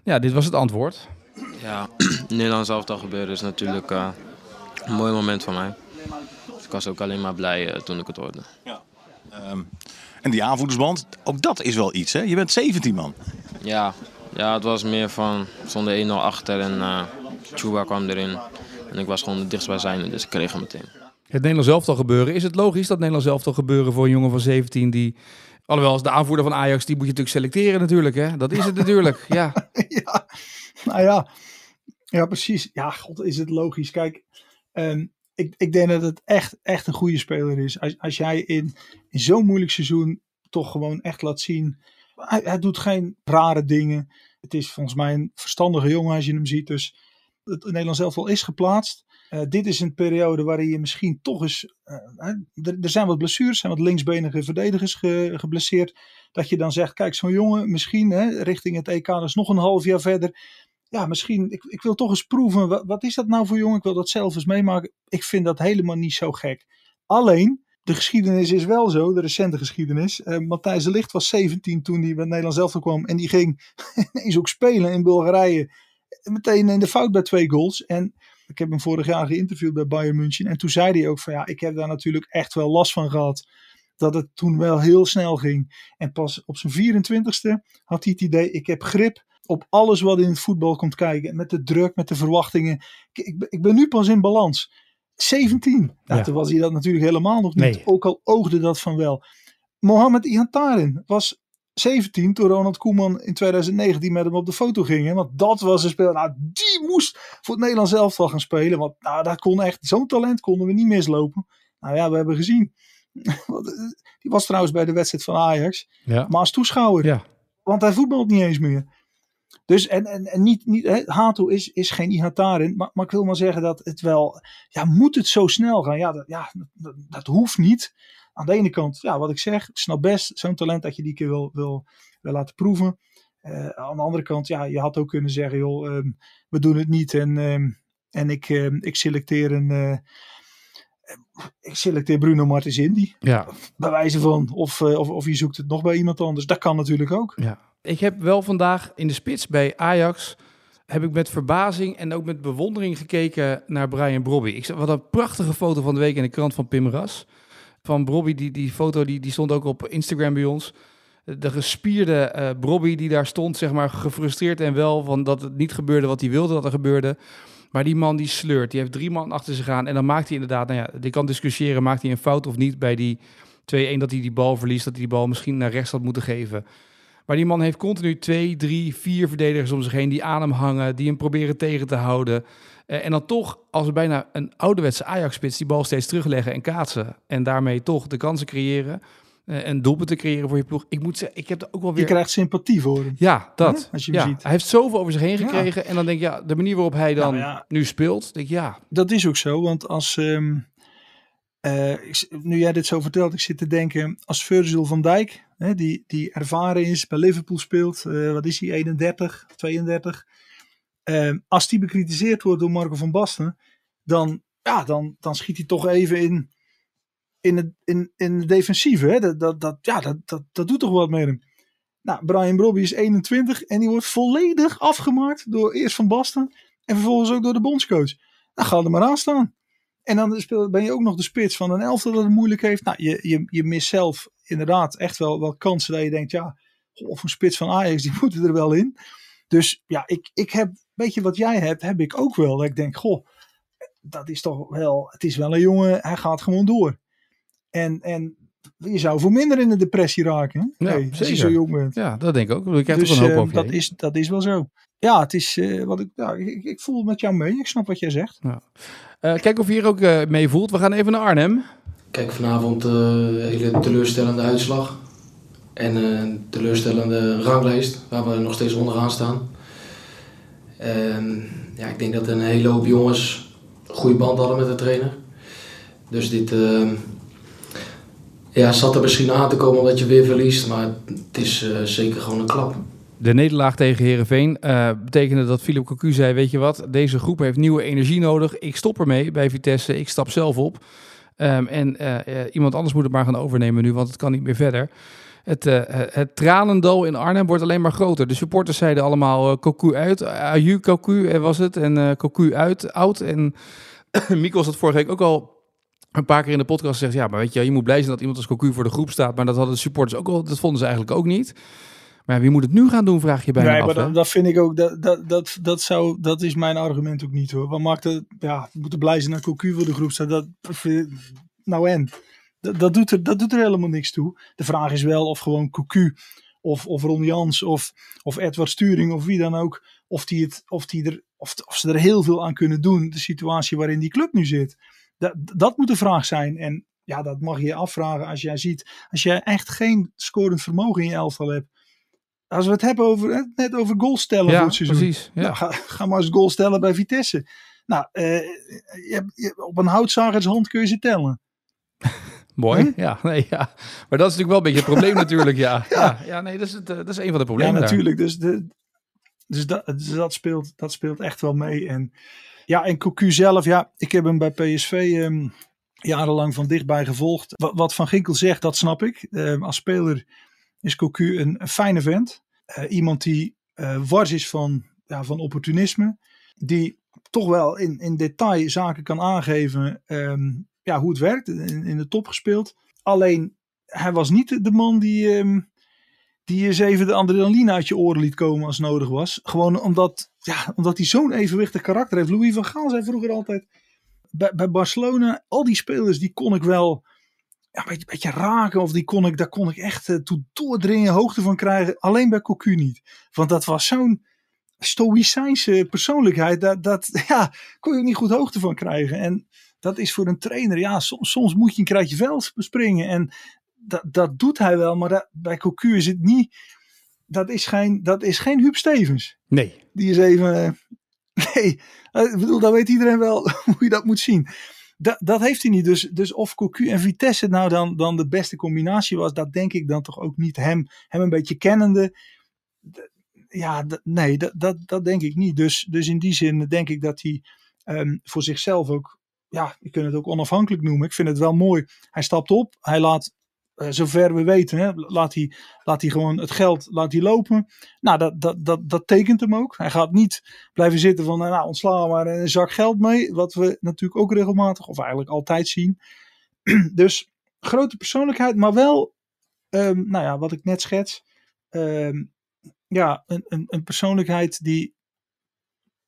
Ja, dit was het antwoord. Ja, [clears throat] Nederlands elftal gebeuren is natuurlijk eh, een mooi moment voor mij. Dus ik was ook alleen maar blij eh, toen ik het hoorde. Ehm, en die aanvoerdersband, ook dat is wel iets, hè? Je bent 17 man. Ja, ja, het was meer van, zonder 1-0 achter en eh Chuba kwam erin. En ik was gewoon de dichtstbijzijnde, dus ik kreeg hem meteen. Het Nederlands elftal gebeuren. Is het logisch dat Nederlands elftal gebeuren voor een jongen van 17 die... Alhoewel, als de aanvoerder van Ajax, die moet je natuurlijk selecteren natuurlijk. Hè? Dat is het natuurlijk, [laughs] ja. ja, nou ja. Ja, precies. Ja, god, is het logisch. Kijk, ehm, ik, ik denk dat het echt, echt een goede speler is. Als, als jij in, zo'n moeilijk seizoen toch gewoon echt laat zien. Hij, hij doet geen rare dingen. Het is volgens mij een verstandige jongen als je hem ziet. Dus het Nederlands elftal is geplaatst. Eh, dit is een periode waarin je misschien toch eens. eh, hè, er, zijn wat blessures, zijn wat linksbenige verdedigers ge- geblesseerd. Dat je dan zegt: kijk, zo'n jongen, misschien hè, richting het EK, is nog een half jaar verder. Ja, misschien, ik, ik wil toch eens proeven. Wat, is dat nou voor jongen? Ik wil dat zelf eens meemaken. Ik vind dat helemaal niet zo gek. Alleen, de geschiedenis is wel zo, de recente geschiedenis. Eh, Matthijs de Ligt was 17 toen hij bij het Nederlands elftal kwam. En die ging [laughs] ineens ook spelen in Bulgarije. Meteen in de fout bij twee goals. En ik heb hem vorig jaar geïnterviewd bij Bayern München. En toen zei hij ook van ja, ik heb daar natuurlijk echt wel last van gehad. Dat het toen wel heel snel ging. En pas op zijn 24ste had hij het idee, ik heb grip op alles wat in het voetbal komt kijken. Met de druk, met de verwachtingen. Ik, ik, ben- ik ben nu pas in balans. 17. Nou, Ja. Toen was hij dat natuurlijk helemaal nog niet. Nee. Ook al oogde dat van wel. Mohamed Ihantarin was 17 toen Ronald Koeman in 2019 met hem op de foto ging. hè. Want dat was een speler. Nou, die moest voor het Nederlands elftal gaan spelen. Want nou, dat kon echt, zo'n talent konden we niet mislopen. Nou ja, we hebben gezien. [laughs] Eh, Die was trouwens bij de wedstrijd van Ajax. Ja. Maar als toeschouwer. Ja. Want hij voetbalt niet eens meer. Dus en, en, en niet, niet hè, Hato is, is geen Ihatarin. Maar, maar ik wil maar zeggen dat het wel. Ja, moet het zo snel gaan? Ja, dat, ja, dat, dat hoeft niet. Aan de ene kant, ja, wat ik zeg, ik snap best zo'n talent dat je die keer wil, wil, wil laten proeven. Eh, aan de andere kant, ja, je had ook kunnen zeggen, joh, ehm, we doen het niet en, ehm, en ik, ehm, ik selecteer een. eh, ik selecteer Bruno Martins Indy, Ja. bij wijze van. Of, eh, of, of je zoekt het nog bij iemand anders. Dat kan natuurlijk ook. Ja. Ik heb wel vandaag in de spits bij Ajax heb ik met verbazing en ook met bewondering gekeken naar Brian Brobby. Ik zag wat een prachtige foto van de week in de krant van Pim Ras. Van Brobby, die, die foto die, die stond ook op Instagram bij ons. De gespierde eh Brobby die daar stond, zeg maar, gefrustreerd en wel van dat het niet gebeurde wat hij wilde dat er gebeurde. Maar die man die sleurt, die heeft drie man achter zich aan. En dan maakt hij inderdaad, nou ja, die kan discussiëren, maakt hij een fout of niet bij die 2-1 dat hij die bal verliest, dat hij die bal misschien naar rechts had moeten geven. Maar die man heeft continu twee, drie, vier verdedigers om zich heen die aan hem hangen, die hem proberen tegen te houden. Eh, en dan toch, als bijna een ouderwetse Ajax-spits, die bal steeds terugleggen en kaatsen. En daarmee toch de kansen creëren eh, en doelpunten creëren voor je ploeg. Ik moet zeggen, ik heb er ook wel Je weer... krijgt sympathie voor hem. Ja, dat. Als je hem ja. ziet. Hij heeft zoveel over zich heen Ja. gekregen. En dan denk je, ja, de manier waarop hij dan Nou ja. nu speelt, denk ik, ja, Dat is ook zo, want als. ehm, eh, ik nu jij dit zo vertelt, ik zit te denken. Als Virgil van Dijk, hè, die, die ervaren is, bij Liverpool speelt. eh, wat is hij, 31, 32. ehm, als die bekritiseerd wordt door Marco van Basten. Dan, ja, dan, dan schiet hij toch even in. In het, in, in de defensieve. Hè? Dat, dat, dat, ja, dat, dat, dat doet toch wat met hem. Nou, Brian Brobby is 21 en die wordt volledig afgemaakt door eerst Van Basten en vervolgens ook door de bondscoach. Nou, ga er maar aan staan. En dan ben je ook nog de spits van een elftal dat het moeilijk heeft. Nou, je, je, je mist zelf inderdaad echt wel, wel kansen dat je denkt, ja, of een spits van Ajax, die [laughs] moeten er wel in. Dus ja, ik, ik heb, weet je wat jij hebt, heb ik ook wel. Dat ik denk, goh, dat is toch wel, het is wel een jongen, hij gaat gewoon door. En, en je zou voor minder in de depressie raken, hè? Ja, Nee, als je zo jong bent. ja, dat denk ik ook. Ik Dus toch een hoop eh, over dat, is, dat is wel zo. ja, het is uh, wat ik, ja, ik, ik, voel met jou mee. Ik snap wat jij zegt. Ja. Uh, kijk of je hier ook uh, mee voelt. We gaan even naar Arnhem. Kijk, vanavond een hele teleurstellende uitslag. En een teleurstellende ranglijst waar we nog steeds onderaan staan. Ja, ik denk dat een hele hoop jongens een goede band hadden met de trainer. Dus dit ja, zat er misschien aan te komen omdat je weer verliest. Maar het is zeker gewoon een klap. De nederlaag tegen Herenveen uh, betekende dat Philip Cocu zei: Weet je wat, deze groep heeft nieuwe energie nodig. Ik stop ermee bij Vitesse. Ik stap zelf op. Um, en uh, iemand anders moet het maar gaan overnemen nu, want het kan niet meer verder. Het, uh, het tranendal in Arnhem wordt alleen maar groter. De supporters zeiden allemaal Cocu uit, Aju Cocu was het, en Cocu uit, oud. En [clears throat] Mikkel had vorige week ook al een paar keer in de podcast gezegd: Ja, maar weet je, je moet blij zijn dat iemand als Cocu voor de groep staat. Maar dat hadden de supporters ook al, dat vonden ze eigenlijk ook niet. Maar wie moet het nu gaan doen, vraag je bijna nee, af. Maar dat, vind ik ook, dat, dat, dat, dat, zou, dat is mijn argument ook niet hoor. Wat maakt het, ja, we moeten blij zijn dat Cocu voor de groep staat. Dat, nou en, dat, dat, doet er, dat doet er helemaal niks toe. De vraag is wel of gewoon Cocu of, of Ron Jans of, of Edward Sturing of wie dan ook, of, die het, of, die er, of, of ze er heel veel aan kunnen doen, de situatie waarin die club nu zit. Dat, dat moet de vraag zijn. En ja, dat mag je je afvragen als jij ziet, als jij echt geen scorend vermogen in je elftal hebt als we het hebben over, net over goal stellen ja, voor het seizoen. Precies, ja. Nou, ga, ga, maar eens goal stellen bij Vitesse. Nou, uh, je, je, op een houtzagershand kun je ze tellen. [laughs] Mooi, ja, nee, ja. Maar dat is natuurlijk wel een beetje het probleem natuurlijk, [laughs] ja. ja. ja. nee, dat is, het, eh, dat is een van de problemen Ja, natuurlijk. Dus, de, dus, dat, dus dat, speelt, dat speelt echt wel mee. En ja, en Cocu zelf, ja, ik heb hem bij PSV um, jarenlang van dichtbij gevolgd. Wat, Van Ginkel zegt, dat snap ik. Um, als speler is Cocu een, een fijne vent. Uh, iemand die uh, wars is van, ja, van opportunisme. Die toch wel in, in detail zaken kan aangeven um, ja, hoe het werkt. In, de top gespeeld. Alleen, hij was niet de man die, um, die eens even de adrenaline uit je oren liet komen als nodig was. Gewoon omdat, ja, omdat hij zo'n evenwichtig karakter heeft. Louis van Gaal zei vroeger altijd... Bij, bij Barcelona, al die spelers die kon ik wel ja, een beetje, beetje, raken. Of die kon ik, daar kon ik echt uh, toe doordringen, hoogte van krijgen. Alleen bij Cocu niet. Want dat was zo'n stoïcijnse persoonlijkheid. Dat, dat [laughs] ja, kon je niet goed hoogte van krijgen. En dat is voor een trainer, ja, soms, soms moet je een kruidje veld bespringen. En dat, dat doet hij wel. Maar dat, bij Cocu is het niet... Dat is geen, dat is geen Huub Stevens. Nee. Die is even... Uh, [laughs] nee, ik bedoel, dan weet iedereen wel [laughs] hoe je dat moet zien dat, dat heeft hij niet. Dus, dus of Cocu en Vitesse nou dan, dan de beste combinatie was, dat denk ik dan toch ook niet. Hem, hem een beetje kennende. Ja, nee, dat, dat, dat denk ik niet. Dus, dus in die zin denk ik dat hij um, voor zichzelf ook, ja, je kunt het ook onafhankelijk noemen. Ik vind het wel mooi. Hij stapt op, hij laat uh, zover we weten, hè, laat, hij, laat hij gewoon het geld laat hij lopen. Nou, dat, dat, dat, dat tekent hem ook. Hij gaat niet blijven zitten van, nou, ontslaan maar een zak geld mee. Wat we natuurlijk ook regelmatig, of eigenlijk altijd zien. [clears throat] dus grote persoonlijkheid, maar wel, um, nou ja, wat ik net schets. Um, ja, een, een, een persoonlijkheid die,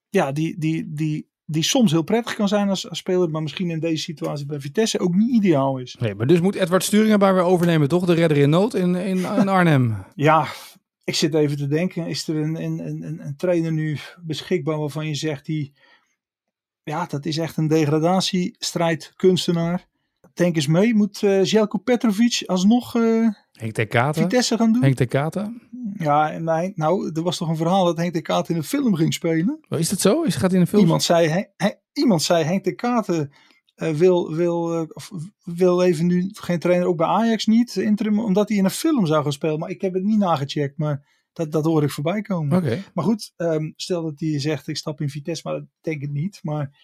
ja, die, die, die die soms heel prettig kan zijn als, speler, maar misschien in deze situatie bij Vitesse ook niet ideaal is. Nee, maar dus moet Edward Sturingen bij weer overnemen, toch? De redder in nood in, in, in Arnhem. [laughs] ja, ik zit even te denken, is er een, een, een, een trainer nu beschikbaar waarvan je zegt, die, ja, dat is echt een degradatiestrijd kunstenaar. Denk eens mee, moet uh, Jelko Petrovic alsnog uh, Henk de Katen. Vitesse gaan doen? Henk de Katen. Ja, nee, nou, er was toch een verhaal dat Henk de Katen in een film ging spelen. Oh, is dat zo? Is, gaat in een film? Iemand zei, he, he, iemand zei Henk de Katen uh, wil, wil, uh, wil even nu geen trainer, ook bij Ajax niet, interim, omdat hij in een film zou gaan spelen. Maar ik heb het niet nagecheckt, maar dat, dat hoor ik voorbij komen. Okay. Maar goed, um, stel dat hij zegt, ik stap in Vitesse, maar dat denk ik niet. Maar,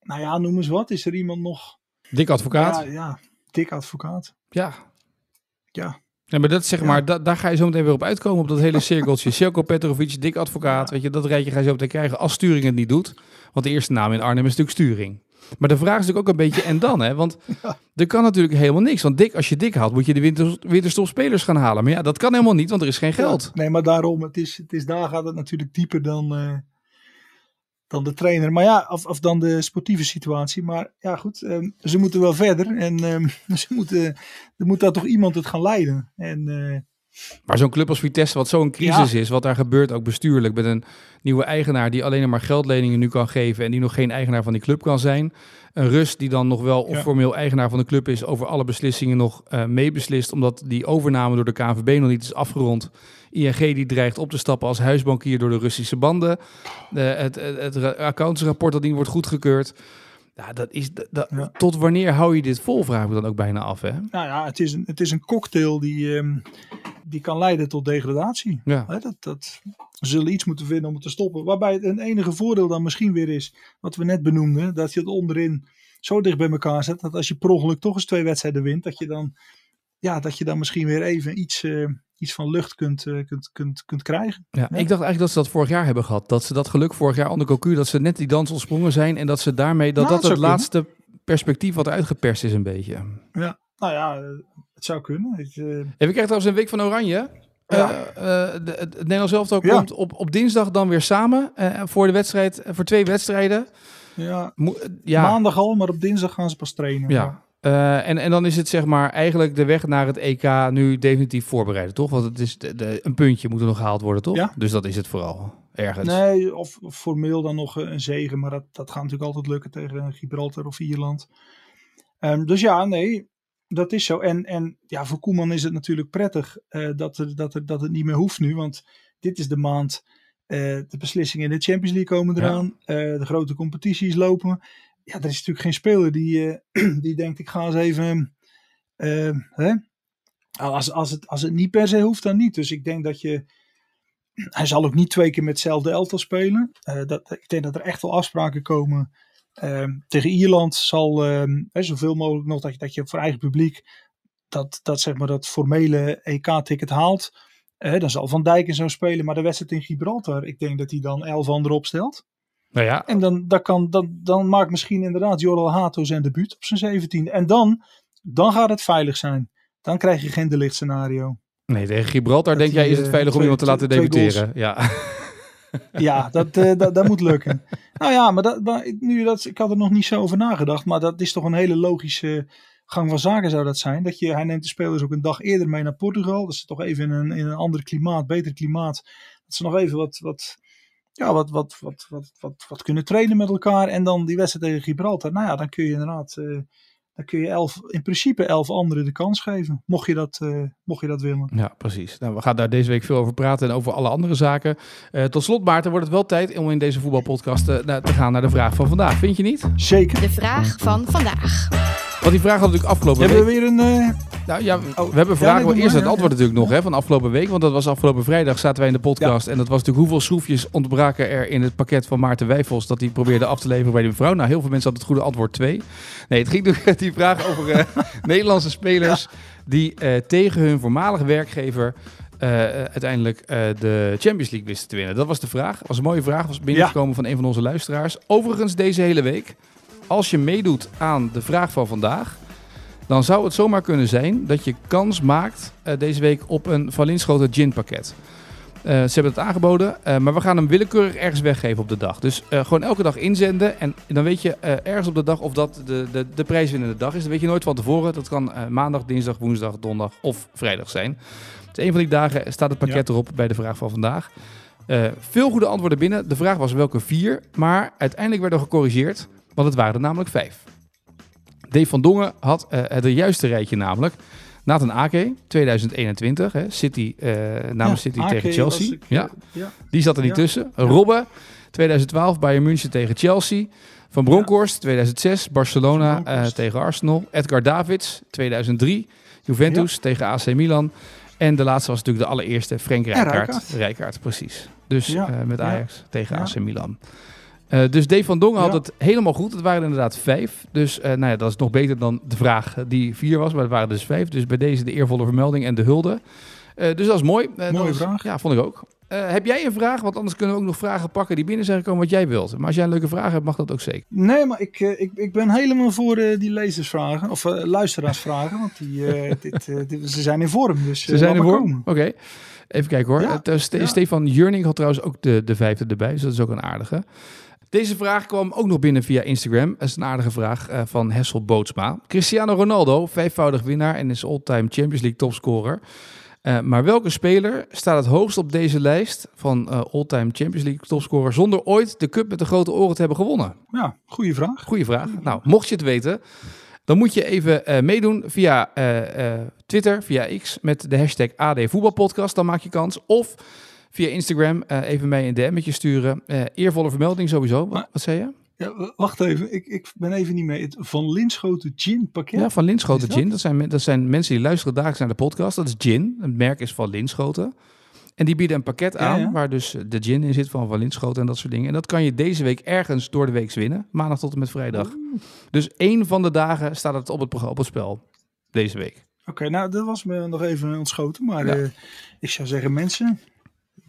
nou ja, noem eens wat. Is er iemand nog... Dik advocaat? Ja, ja dik advocaat. Ja. Ja. Ja, maar dat zeg maar, da, daar ga je zo meteen weer op uitkomen op dat hele cirkeltje. [laughs] Selko Petrovic, dik advocaat, weet je, dat rijtje ga je zo meteen krijgen als Sturing het niet doet. Want de eerste naam in Arnhem is natuurlijk Sturing. Maar de vraag is natuurlijk ook een beetje en dan, hè? Want [laughs] er kan natuurlijk helemaal niks. Want dik, als je dik haalt, moet je de winter, gaan halen. Maar ja, dat kan helemaal niet, want er is geen geld. nee, maar daarom, het is, het is, daar gaat het natuurlijk dieper dan, uh, dan de trainer. Maar ja, of, of dan de sportieve situatie. Maar ja, goed, um, ze moeten wel verder. En um, [laughs] ze moeten, er moet daar toch iemand het gaan leiden. En uh, Maar zo'n club als Vitesse, wat zo'n crisis is, wat daar gebeurt ook bestuurlijk, met een nieuwe eigenaar die alleen maar geldleningen nu kan geven en die nog geen eigenaar van die club kan zijn. Een Rus die dan nog wel Ja. formeel eigenaar van de club is, over alle beslissingen nog eh, meebeslist, omdat die overname door de KNVB nog niet is afgerond. ING die dreigt op te stappen als huisbankier door de Russische banden. De, het, het, het ra- accountsrapport dat niet wordt goedgekeurd. Ja, dat is, dat, Ja. Tot wanneer hou je dit vol, vraag ik me dan ook bijna af. Hè? Nou ja, het is een, het is een cocktail die, ehm, die kan leiden tot degradatie. Ja. Dat, dat, zullen iets moeten vinden om het te stoppen. Waarbij het een enige voordeel dan misschien weer is, wat we net benoemden, dat je het onderin zo dicht bij elkaar zet, dat als je per ongeluk toch eens twee wedstrijden wint, dat je dan, ja, dat je dan misschien weer even iets, eh, iets van lucht kunt, eh, kunt, kunt, kunt krijgen. Ja, ik dacht eigenlijk dat ze dat vorig jaar hebben gehad. Dat ze dat geluk vorig jaar onder Cocu, dat ze net die dans ontsprongen zijn en dat ze daarmee, dat Nou, dat dat het laatste perspectief wat uitgeperst is een beetje. Ja, nou ja, eh, het zou kunnen. Ik, En we krijgen trouwens een week van Oranje. Ja. Eh, de- het Nederlands elftal Ja. komt op, op dinsdag dan weer samen eh, voor de wedstrijd, voor twee wedstrijden. ja, Mo- ja, Maandag al, maar op dinsdag gaan ze pas trainen. ja. Eh, en, en dan is het zeg maar eigenlijk de weg naar het EK nu definitief voorbereiden, toch? Want het is de, de- een puntje moet er nog gehaald worden, toch? Ja. Dus dat is het vooral. Ergens. Nee, of formeel dan nog eh, een zegen, maar dat, dat gaat natuurlijk altijd lukken tegen Gibraltar of Ierland. Ehm, dus ja, nee, dat is zo. En, en ja, voor Koeman is het natuurlijk prettig eh, dat, er, dat, er, dat het niet meer hoeft nu, want dit is de maand. eh, de beslissingen in de Champions League komen Ja. eraan. eh, de grote competities lopen. Ja, er is natuurlijk geen speler die, eh, [clears throat] die denkt, ik ga eens even. eh, hè? Als, als, het, als het niet per se hoeft, dan niet. Dus ik denk dat je [clears throat] hij zal ook niet twee keer met hetzelfde elftal spelen. Eh, dat, ik denk dat er echt wel afspraken komen. Ehm, tegen Ierland zal ehm, hè, zoveel mogelijk nog dat je, dat je voor eigen publiek dat, dat, zeg maar, dat formele EK-ticket haalt. Eh, dan zal Van Dijk en zo spelen. Maar de wedstrijd in Gibraltar, ik denk dat hij dan elf anderen opstelt. Nou ja, En dan, dat kan, dan, dan maakt misschien inderdaad Joral Hato zijn debuut op zijn 17. En dan, dan gaat het veilig zijn. Dan krijg je geen delicht scenario. nee, tegen Gibraltar Dat denk jij is het eh, veilig om twee- iemand te laten debuteren. Ja. [laughs] Ja, dat, eh, dat, dat moet lukken. Nou ja, maar, dat, nu dat, ik had er nog niet zo over nagedacht. Maar dat is toch een hele logische gang van zaken zou dat zijn. Dat je, hij neemt de spelers ook een dag eerder mee naar Portugal. Dat ze toch even in een, in een ander klimaat, beter klimaat. Dat ze nog even wat, wat, ja, wat, wat, wat, wat, wat, wat kunnen trainen met elkaar. En dan die wedstrijd tegen Gibraltar. Nou ja, dan kun je inderdaad... eh, dan kun je elf, in principe elf anderen de kans geven. Mocht je dat, eh, mocht je dat willen. Ja, precies. Nou, we gaan daar deze week veel over praten en over alle andere zaken. Eh, tot slot, Maarten, wordt het wel tijd om in deze voetbalpodcast te gaan naar de vraag van vandaag. Vind je niet? Zeker. De vraag van vandaag. Want die vraag had natuurlijk afgelopen Hebben we week. weer een... eh, Nou ja, we Oh, hebben ja, vragen. nee, doe eerst het ja, antwoord ja. natuurlijk nog hè, van afgelopen week. Want dat was afgelopen vrijdag zaten wij in de podcast. En dat was natuurlijk hoeveel schroefjes ontbraken er in het pakket van Maarten Wijfels. Dat hij probeerde af te leveren bij de mevrouw. Nou, heel veel mensen hadden het goede antwoord 2. Nee, het ging natuurlijk [laughs] die vraag over eh, [laughs] Nederlandse spelers die eh, tegen hun voormalige werkgever uiteindelijk de Champions League wisten te winnen. Dat was de vraag. Dat was een mooie vraag. Was binnengekomen van een van onze luisteraars. Overigens deze hele week, als je meedoet aan de vraag van vandaag, dan zou het zomaar kunnen zijn dat je kans maakt eh, deze week op een Van Linschoten gin pakket. Eh, ze hebben het aangeboden, eh, maar we gaan hem willekeurig ergens weggeven op de dag. Dus gewoon elke dag inzenden en dan weet je ergens op de dag of dat de, de, de prijswinnende dag is. Dat weet je nooit van tevoren. Dat kan maandag, dinsdag, woensdag, donderdag of vrijdag zijn. Dus een van die dagen staat het pakket erop bij de vraag van vandaag. Veel goede antwoorden binnen. De vraag was welke vier, maar uiteindelijk werden we gecorrigeerd, want het waren er namelijk vijf. Dave van Dongen had eh, het juiste rijtje namelijk. Nathan Ake, 2021, hè, City, eh, namens Ja, City Ake tegen Chelsea. ik, ja, eh, ja. die zat er niet Ja. tussen. Robben, 2012, Bayern München tegen Chelsea. Van Bronckhorst, 2006, Barcelona eh, tegen Arsenal. Edgar Davids, 2003, Juventus tegen AC Milan. En de laatste was natuurlijk de allereerste, Frank Rijkaard. Rijkaard. Precies. Dus eh, met ja. Ajax tegen. AC Milan. Eh, dus Dave van Dongen had het helemaal goed. Het waren inderdaad vijf. Dus eh, nou ja, dat is nog beter dan de vraag die vier was. Maar het waren dus vijf. Dus bij deze de eervolle vermelding en de hulde. Eh, dus dat is mooi. Dat Mooie was- vraag. Ja, vond ik ook. Heb jij een vraag? Want anders kunnen we ook nog vragen pakken die binnen zijn gekomen wat jij wilt. Maar als jij een leuke vraag hebt, mag dat ook zeker. Nee, maar ik, ik, ik ben helemaal voor die lezersvragen. Of luisteraarsvragen. Want die, [laughs] dit, dit- ze zijn in vorm. Dus, Ze zijn voor? komen. Oké. Even kijken hoor. Ja, Ste-. Stefan Jurning had trouwens ook de, de vijfde erbij. Dus dat is ook een aardige. Deze vraag kwam ook nog binnen via Instagram. Dat is een aardige vraag eh, van Hessel Bootsma. Cristiano Ronaldo, vijfvoudig winnaar en is all-time Champions League topscorer. Uh, maar welke speler staat het hoogst op deze lijst van uh, all-time Champions League topscorer zonder ooit de cup met de grote oren te hebben gewonnen? Ja, goede vraag. Goeie vraag. Nou, mocht je het weten, dan moet je even uh, meedoen via Twitter, via X met de hashtag AD Voetbalpodcast. Dan maak je kans. Of via Instagram even mee een DM'tje sturen. eervolle vermelding sowieso. Wat, wat zei je? Ja, wacht even, ik, ik ben even niet mee. Het Van Linschoten Gin pakket? Ja, Van Linschoten Gin. Dat zijn, dat zijn mensen die luisteren dagelijks naar de podcast. Dat is gin. Het merk is Van Linschoten. En die bieden een pakket aan waar dus de gin in zit van Van Linschoten en dat soort dingen. En dat kan je deze week ergens door de week winnen. Maandag tot en met vrijdag. Dus één van de dagen staat het op het, op het spel deze week. Oké, nou dat was me nog even ontschoten. Maar uh, ik zou zeggen mensen,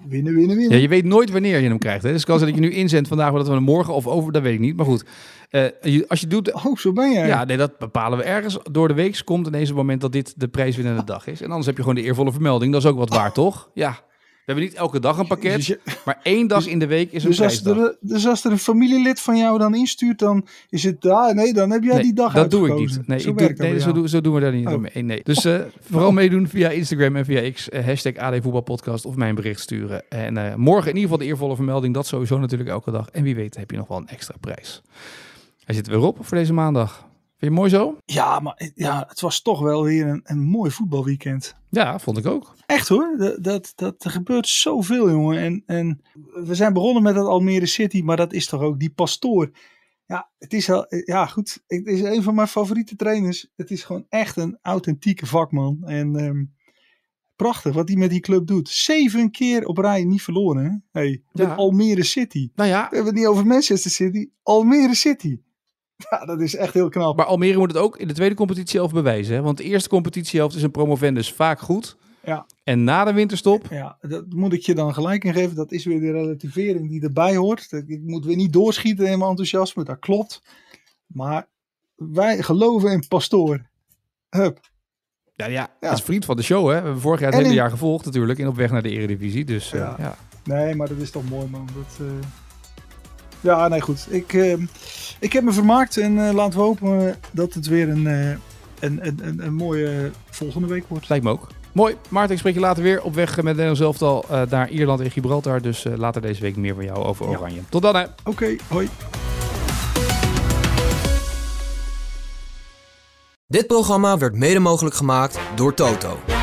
Winnen, winnen, winnen. Ja, je weet nooit wanneer je hem krijgt. Hè? Dus het kan zijn dat je nu inzendt vandaag, maar dat we hem morgen of over, dat weet ik niet. Maar goed, uh, als je doet... Oh, zo ben jij. Ja, nee, dat bepalen we ergens. Door de week komt ineens het moment dat dit de prijswinnende dag is. En anders heb je gewoon de eervolle vermelding. Dat is ook wat waard, toch? Ja. We hebben niet elke dag een pakket, dus maar één dag dus- in de week is een dus als, er, dus als er een familielid van jou dan instuurt, dan is het daar. Nee, dan heb jij die dag dat doe ik niet. Nee, zo, ik doe, nee zo, doen, zo, doen we daar niet oh. mee. Nee. Dus uh, vooral meedoen via Instagram en via X. Uh, hashtag AD Voetbalpodcast of mijn bericht sturen. En uh, morgen in ieder geval de eervolle vermelding. Dat sowieso natuurlijk elke dag. En wie weet heb je nog wel een extra prijs. Hij zit weer op voor deze maandag. Vind je mooi zo? Ja, maar ja, het was toch wel weer een, een mooi voetbalweekend. Ja, vond ik ook. Echt hoor, dat, dat, dat, er gebeurt zoveel jongen. En, en we zijn begonnen met dat Almere City, maar dat is toch ook die pastoor. Ja, het is al, ja goed, het is een van mijn favoriete trainers. Het is gewoon echt een authentieke vakman. En um, prachtig wat hij met die club doet. Zeven keer op rij niet verloren. Hè? Hey, ja. Almere City. Nou ja. We hebben het niet over Manchester City. Almere City. [laughs] Ja, dat is echt heel knap. Maar Almere moet het ook in de tweede competitiehelft bewijzen. Hè? Want de eerste competitiehelft is een promovendus vaak goed. Ja. En na de winterstop? Ja, dat moet ik je dan gelijk in geven. Dat is weer de relativering die erbij hoort. Ik moet weer niet doorschieten in mijn enthousiasme. Dat klopt. Maar wij geloven in Pastoor. Hup. Ja, ja, ja. is vriend van de show, hè? We hebben vorig jaar het hele jaar gevolgd natuurlijk. In op weg naar de Eredivisie. Dus ja. Uh, ja. Nee, maar dat is toch mooi, man. Dat, uh... Ja, nee, goed. Ik, uh, ik heb me vermaakt en uh, laten we hopen dat het weer een, uh, een, een, een, een, mooie volgende week wordt. Lijkt me ook. Mooi. Maarten, ik spreek je later weer op weg met Nederland zelf al naar Ierland en Gibraltar. Dus later deze week meer van jou over Oranje. Ja. Tot dan, hè. Oké, okay, hoi. Dit programma werd mede mogelijk gemaakt door Toto.